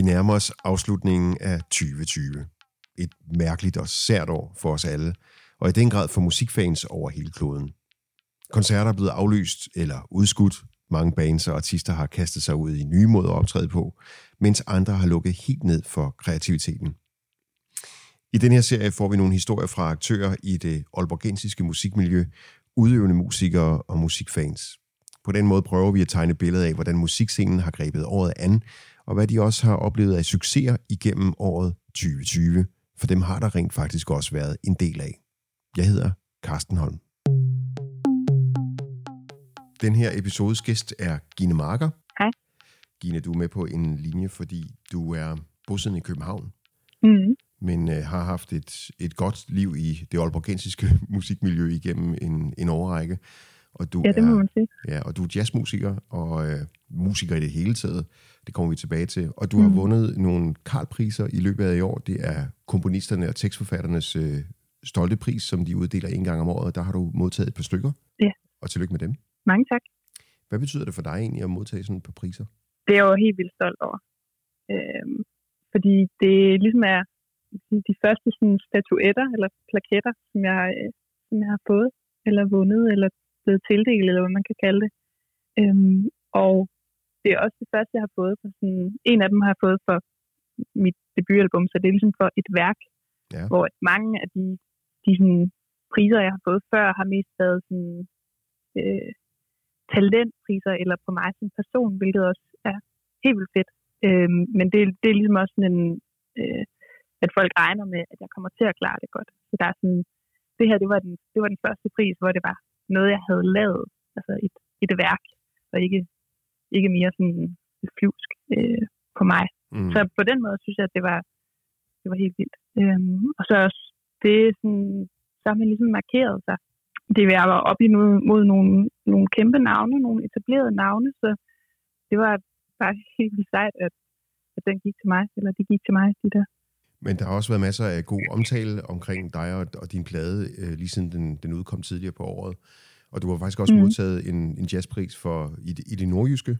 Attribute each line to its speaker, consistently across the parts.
Speaker 1: Vi nærmer os afslutningen af 2020. Et mærkeligt og sært år for os alle, og i den grad for musikfans over hele kloden. Koncerter er blevet aflyst eller udskudt. Mange bands og artister har kastet sig ud i nye måder at optræde på, mens andre har lukket helt ned for kreativiteten. I den her serie får vi nogle historier fra aktører i det olborgensiske musikmiljø, udøvende musikere og musikfans. På den måde prøver vi at tegne billedet af, hvordan musikscenen har grebet året an, og hvad de også har oplevet af succeser igennem året 2020. For dem har der rent faktisk også været en del af. Jeg hedder Carsten Holm. Den her episodes gæst er Gine Marker.
Speaker 2: Hej.
Speaker 1: Gine, du er med på en linje, fordi du er bosiddende i København,
Speaker 2: Mm.
Speaker 1: men øh, har haft et, et godt liv i det olborgensiske musikmiljø igennem en, en årrække. Og du
Speaker 2: Ja, det må
Speaker 1: er,
Speaker 2: man sige.
Speaker 1: Ja, og du er jazzmusiker og øh, musiker i det hele taget. Det kommer vi tilbage til. Og du mm. har vundet nogle Karl-priser i løbet af i år. Det er komponisterne og tekstforfatternes øh, stolte pris, som de uddeler en gang om året. Der har du modtaget et par stykker.
Speaker 2: Ja.
Speaker 1: Og tillykke med dem.
Speaker 2: Mange tak.
Speaker 1: Hvad betyder det for dig egentlig at modtage sådan et par priser?
Speaker 2: Det er jeg jo helt vildt stolt over. Øhm, fordi det ligesom er de første sådan, statuetter eller plaketter, som jeg, øh, som jeg har fået, eller vundet, eller blevet tildelt, eller hvad man kan kalde det. Øhm, og det er også det første, jeg har fået. For sådan, en af dem har jeg fået for mit debutalbum, så det er ligesom for et værk,
Speaker 1: Ja.
Speaker 2: hvor mange af de, de sådan, priser, jeg har fået før, har mest været sådan, øh, talentpriser eller på mig som person, hvilket også er helt vildt fedt. Øhm, men det, det er ligesom også sådan en, øh, at folk regner med, at jeg kommer til at klare det godt. Så der er sådan, det her, det var den, det var den første pris, hvor det var noget, jeg havde lavet, altså et, et værk, og ikke, ikke mere sådan flyvsk øh, på mig.
Speaker 1: Mm.
Speaker 2: Så på den måde synes jeg, at det var, det var helt vildt. Øhm, og så også, det sådan, så har man ligesom markeret sig. Det var jeg var op imod mod nogle, nogle kæmpe navne, nogle etablerede navne, så det var bare helt vildt sejt, at, at den gik til mig, eller de gik til mig, de der.
Speaker 1: Men der har også været masser af god omtale omkring dig og, og din plade, øh, lige siden den, den udkom tidligere på året. Og du har faktisk også mm. Modtaget en, en jazzpris for i, det- i det nordjyske.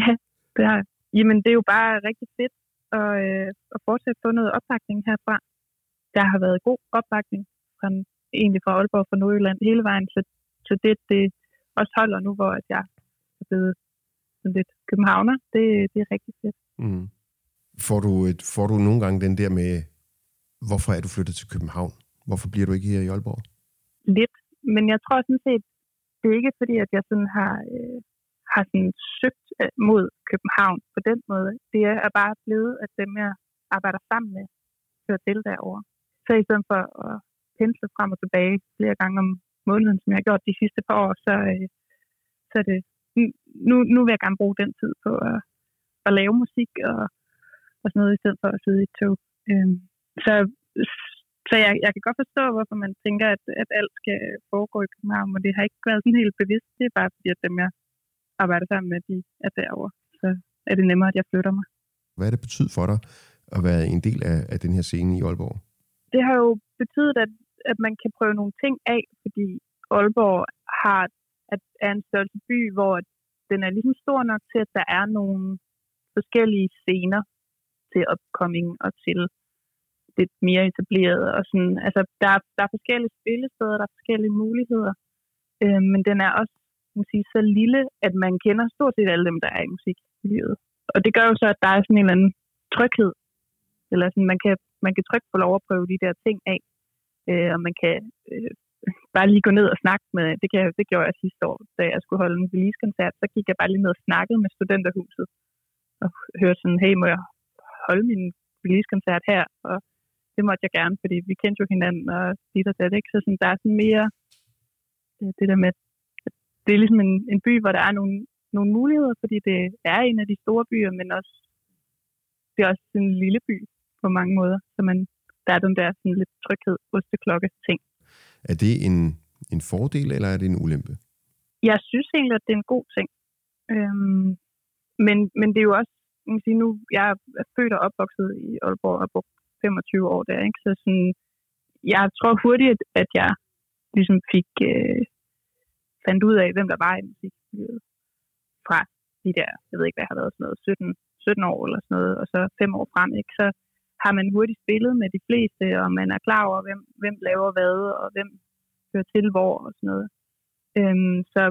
Speaker 2: Ja, det har jeg. Jamen, det er jo bare rigtig fedt at, øh, at fortsætte få noget opbakning herfra. Der har været god opbakning fra, egentlig fra Aalborg fra Nordjylland hele vejen, så, så det, det også holder nu, hvor at jeg er blevet sådan lidt københavner. Det, det er rigtig fedt.
Speaker 1: Mm. Får, du et, får du nogle gange den der med, hvorfor er du flyttet til København? Hvorfor bliver du ikke her i Aalborg?
Speaker 2: Lidt, men jeg tror sådan set, det er ikke fordi, at jeg sådan har, øh, har sådan søgt øh, mod København på den måde. Det er bare blevet, at dem jeg arbejder sammen med, hører til derovre. Så i stedet for at pensle frem og tilbage flere gange om måneden, som jeg har gjort de sidste par år, så, øh, så er det, nu, nu vil jeg gerne bruge den tid på at, at lave musik og, og sådan noget, i stedet for at sidde i et tog. Øhm, så så jeg, jeg kan godt forstå, hvorfor man tænker, at, at alt skal foregå i København, men det har ikke været sådan helt bevidst. Det er bare fordi, at dem, jeg arbejder sammen med, de er derovre. Så er det nemmere, at jeg flytter mig.
Speaker 1: Hvad er det betydet for dig at være en del af, af den her scene i Aalborg?
Speaker 2: Det har jo betydet, at, at man kan prøve nogle ting af, fordi Aalborg har, at er en størrelse by, hvor den er ligesom stor nok til, at der er nogle forskellige scener til upcoming og til lidt mere etableret. Og sådan, altså, der, er- der er forskellige spillesteder, der er forskellige muligheder, øh, men den er også man sige, så lille, at man kender stort set alle dem, der er i musikmiljøet. Og det gør jo så, at der er sådan en eller anden tryghed, eller sådan, man kan, man kan trygt få lov at prøve de der ting af, øh, og man kan øh, bare lige gå ned og snakke med, det, kan, det gjorde jeg sidste år, da jeg skulle holde en release-koncert, så gik jeg bare lige ned og snakkede med studenterhuset, og hørte sådan, hey, må jeg holde min release-koncert her? Og det måtte jeg gerne, fordi vi kendte jo hinanden, og dit og dat, ikke? Så sådan, der er sådan mere det der med, at det er ligesom en, en by, hvor der er nogle, nogle muligheder, fordi det er en af de store byer, men også det er også en lille by på mange måder, så man, der er den der sådan lidt tryghed, osteklokke ting.
Speaker 1: Er det en, en fordel, eller er det en ulempe?
Speaker 2: Jeg synes egentlig, at det er en god ting. Øhm, men, men det er jo også, man kan sige nu, jeg er født og opvokset i Aalborg og brugt 25 år der, ikke? Så sådan, jeg tror hurtigt, at jeg ligesom fik øh, fandt ud af, hvem der var i musikmiljøet fra de der, jeg ved ikke, hvad jeg har været, sådan noget 17, 17 år eller sådan noget, og så fem år frem, ikke? så har man hurtigt spillet med de fleste, og man er klar over, hvem, hvem laver hvad, og hvem hører til hvor, og sådan noget. Øhm, så,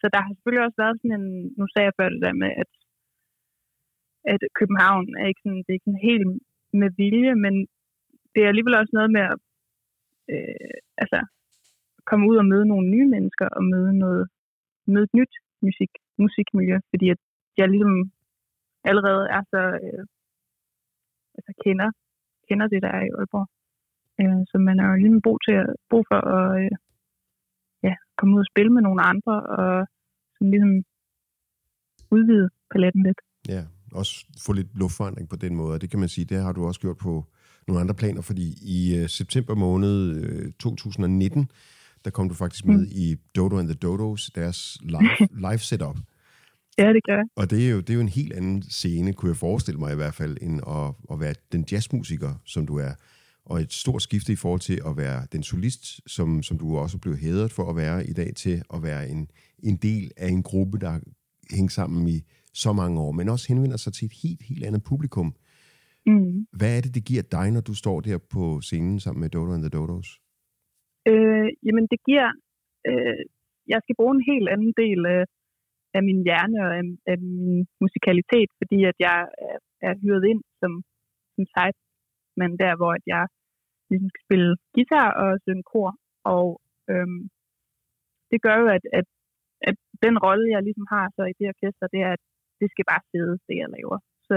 Speaker 2: så der har selvfølgelig også været sådan en, nu sagde jeg før det der med, at, at København er ikke sådan, det er ikke sådan helt med vilje, men det er alligevel også noget med at øh, altså, komme ud og møde nogle nye mennesker og møde noget møde et nyt musik, musikmiljø, fordi at jeg ligesom allerede er så øh, altså kender, kender det, der er i Aalborg. Øh, så man er jo ligesom brug, til at, brug for at øh, ja, komme ud og spille med nogle andre, og sådan ligesom udvide paletten lidt.
Speaker 1: Ja, også få lidt luftforandring på den måde, og det kan man sige, det har du også gjort på nogle andre planer, fordi i øh, september måned øh, 2019, der kom du faktisk med mm. i Dodo and the Dodos, deres live, live setup.
Speaker 2: Ja, det gør jeg.
Speaker 1: Og det er, jo, det er jo en helt anden scene, kunne jeg forestille mig i hvert fald, end at, at være den jazzmusiker, som du er. Og et stort skifte i forhold til at være den solist, som, som du også blev hædret for at være i dag, til at være en, en del af en gruppe, der hænger sammen i så mange år, men også henvender sig til et helt, helt andet publikum. Mm. Hvad er det, det giver dig, når du står der på scenen sammen med Dodo and the Dodos?
Speaker 2: Øh, jamen, det giver... Øh, jeg skal bruge en helt anden del af, af min hjerne og af, af min musikalitet, fordi at jeg er, er hyret ind som, som men der, hvor at jeg ligesom skal spille guitar og synge kor. Og øhm, det gør jo, at, at, at den rolle, jeg ligesom har så i det orkester, det er, at det skal bare sidde, det jeg laver. Så,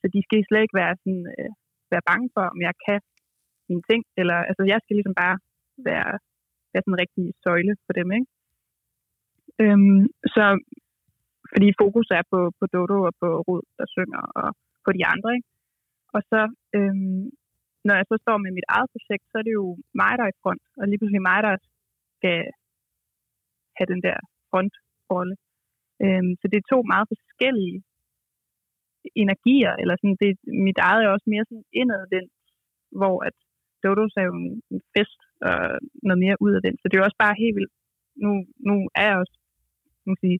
Speaker 2: så de skal slet ikke være, sådan, øh, være bange for, om jeg kan mine ting. Eller, altså, jeg skal ligesom bare være, være sådan en rigtig søjle for dem. Ikke? Øhm, så fordi fokus er på, på Dodo og på Rod, der synger, og på de andre. Ikke? Og så, øhm, når jeg så står med mit eget projekt, så er det jo mig, der er i front, og lige pludselig mig, der skal have den der frontrolle. Øhm, så det er to meget forskellige energier, eller sådan, det, mit eget er også mere sådan indadvendt, hvor at Dodos er jo en fest og noget mere udadvendt. Så det er jo også bare helt vildt. Nu, nu er jeg også man sige,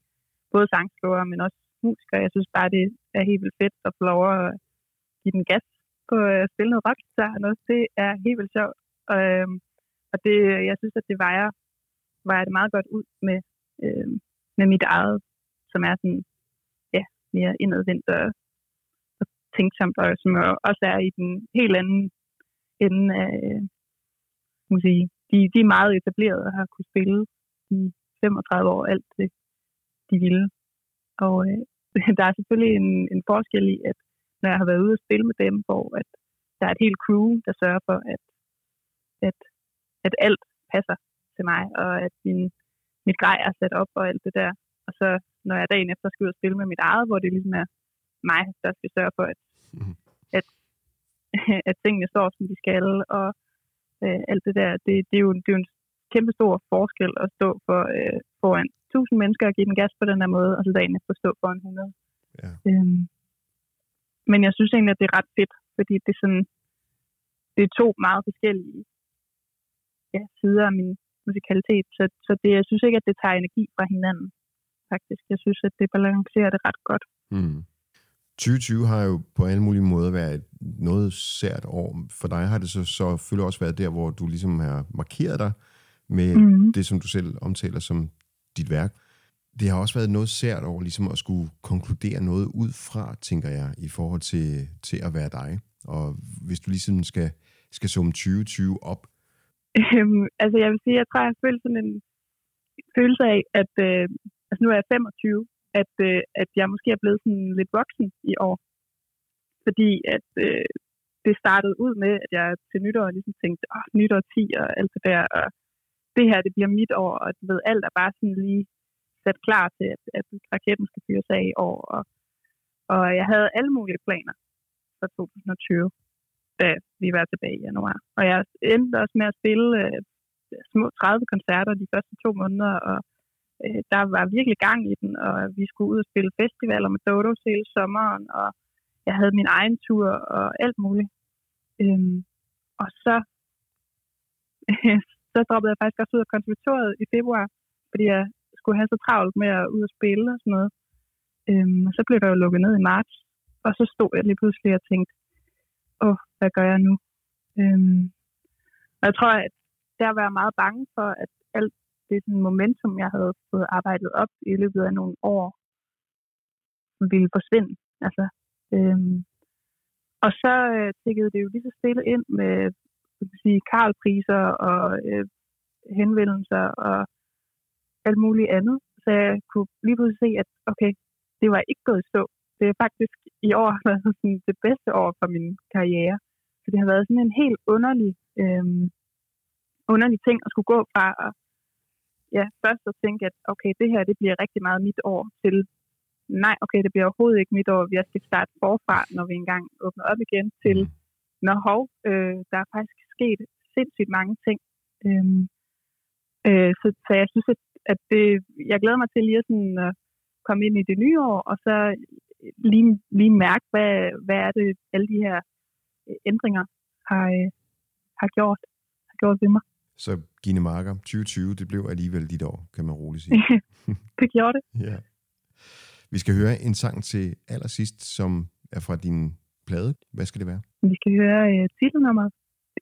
Speaker 2: både sangskriver, men også musiker. Jeg synes bare, det er helt vildt fedt at få lov at give den gas på øh, at spille noget rock noget. Det er helt vildt sjovt. Og, øhm, og det, jeg synes, at det vejer, vejer det meget godt ud med, øh, med mit eget, som er sådan, ja, mere indadvendt og, og tænksomt, og som også er i den helt anden ende af, øh, må sige, de, de er meget etablerede og har kunne spille i 35 år alt det, de ville. Og øh, der er selvfølgelig en, en forskel i, at når jeg har været ude og spille med dem, hvor at der er et helt crew, der sørger for, at, at, at alt passer til mig, og at min, mit grej er sat op og alt det der. Så når jeg dagen efter skal ud og spille med mit eget, hvor det ligesom er mig, der skal sørge for, at, mm. at, at tingene står, som de skal, og øh, alt det der, det, det, er jo, det er jo en kæmpe stor forskel at stå for, øh, foran 1000 mennesker og give den gas på den her måde, og så dagen efter stå foran 100. Ja. Øhm, men jeg synes egentlig, at det er ret fedt, fordi det er sådan, det er to meget forskellige ja, sider af min musikalitet, så, så det, jeg synes ikke, at det tager energi fra hinanden, faktisk. Jeg synes, at det balancerer det ret godt.
Speaker 1: Mm. 2020 har jo på alle mulige måder været noget sært år. For dig har det så, så selvfølgelig også været der, hvor du ligesom har markeret dig med mm. det, som du selv omtaler som dit værk. Det har også været noget sært over ligesom at skulle konkludere noget ud fra, tænker jeg, i forhold til, til at være dig. Og hvis du ligesom skal, skal summe 2020 op.
Speaker 2: Øhm, altså jeg vil sige, jeg tror, jeg har følt sådan en følelse af, at øh, altså nu er jeg 25, at, øh, at jeg måske er blevet sådan lidt voksen i år. Fordi at øh, det startede ud med, at jeg til nytår ligesom tænkte, åh, nytår 10 og alt det der, og det her, det bliver mit år, og du ved, alt er bare sådan lige sat klar til, at, at raketten skal fyres af i år. Og, og jeg havde alle mulige planer for 2020, da vi var tilbage i januar. Og jeg endte også med at spille øh, små 30 koncerter de første to måneder, og øh, der var virkelig gang i den, og vi skulle ud og spille festivaler med Dodos hele sommeren, og jeg havde min egen tur og alt muligt. Øhm, og så, så droppede jeg faktisk også ud af konservatoriet i februar, fordi jeg skulle have så travlt med at ud og spille og sådan noget. Øhm, og så blev der jo lukket ned i marts, og så stod jeg lige pludselig og tænkte, åh, hvad gør jeg nu? Øhm, og jeg tror, at der var jeg meget bange for, at alt det sådan, momentum, jeg havde fået arbejdet op i løbet af nogle år, ville forsvinde. Altså, øhm, og så øh, tækkede det jo lige så stille ind med sige, karlpriser og øh, henvendelser og alt muligt andet. Så jeg kunne lige pludselig se, at okay, det var ikke gået i stå. Det er faktisk i år været altså sådan det bedste år for min karriere. Så det har været sådan en helt underlig, øh, underlig ting at skulle gå fra at ja, først at tænke, at okay, det her det bliver rigtig meget mit år, til nej, okay, det bliver overhovedet ikke mit år, jeg skal starte forfra, når vi engang åbner op igen, til mm. når hov, øh, der er faktisk sket sindssygt mange ting. Øhm, øh, så, så jeg synes, at, at det, jeg glæder mig til lige at sådan, uh, komme ind i det nye år, og så lige, lige mærke, hvad, hvad er det, alle de her øh, ændringer har, øh, har gjort, har gjort ved mig.
Speaker 1: Så Gine Marker, 2020, det blev alligevel dit år, kan man roligt sige.
Speaker 2: det gjorde det.
Speaker 1: ja. Vi skal høre en sang til allersidst, som er fra din plade. Hvad skal det være?
Speaker 2: Vi skal høre uh, titelnummeret.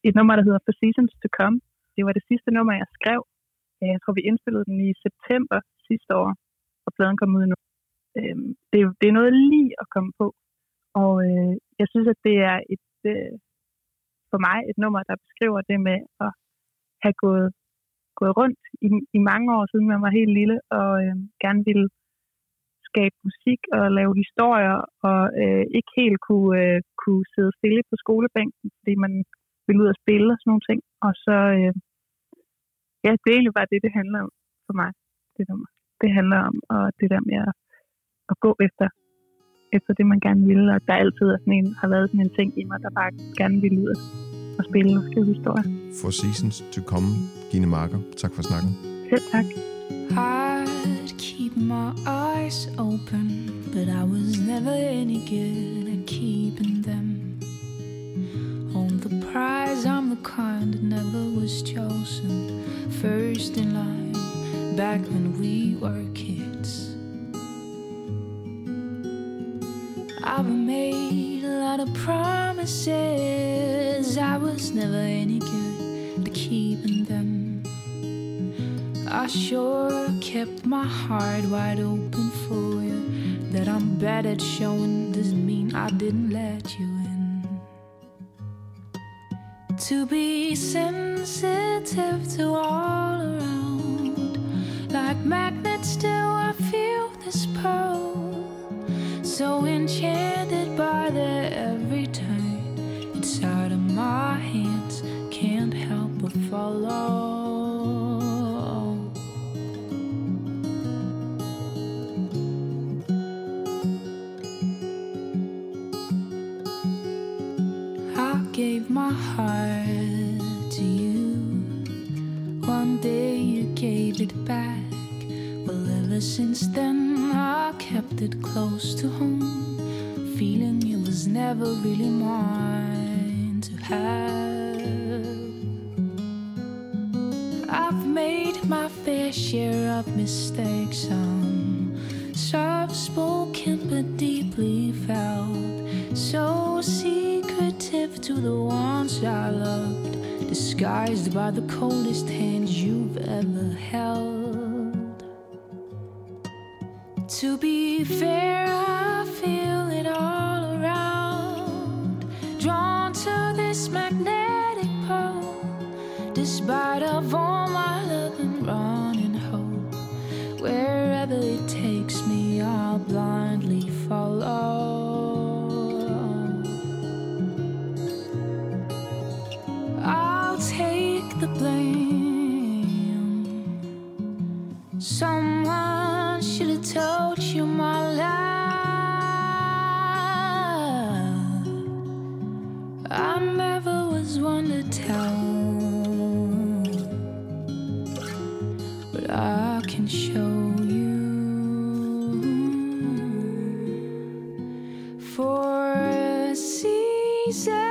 Speaker 2: Et nummer, der hedder For Seasons to Come. Det var det sidste nummer, jeg skrev. Jeg tror, vi indspillede den i september sidste år, og pladen kom ud nu. Uh, det, det er noget lige at komme på. Og uh, jeg synes, at det er et, uh, for mig et nummer, der beskriver det med at have gået, gået rundt i, i mange år, siden man var helt lille, og øh, gerne ville skabe musik og lave historier, og øh, ikke helt kunne, øh, kunne sidde stille på skolebænken, fordi man ville ud og spille og sådan nogle ting. Og så, øh, ja, det er egentlig bare det, det handler om for mig. Det, der, det handler om og det der med at, at gå efter, efter det, man gerne vil, og der altid er sådan en, har været sådan en ting i mig, der bare gerne ville ud og spille og skrive er historier.
Speaker 1: For seasons to come, Gine Marker. Tak for snakken.
Speaker 2: Selv tak.
Speaker 3: I'd keep my eyes open, but I was never any good at keeping them. On the prize, I'm the kind that never was chosen first in line back when we were kids. I've made a lot of promises, I was never any good at keeping them. I sure kept my heart wide open for you. That I'm bad at showing doesn't mean I didn't let you in. To be sensitive to all around, like magnets, still I feel this pull. So enchanted by their follow. gave my heart to you. One day you gave it back. Well, ever since then, I kept it close to home. Feeling it was never really mine to have. Share of mistakes, some soft spoken but deeply felt. So secretive to the ones I loved, disguised by the coldest hands you've ever held. To be fair, I feel it all around, drawn to this magnetic pole, despite of all my love and running for seasons to come.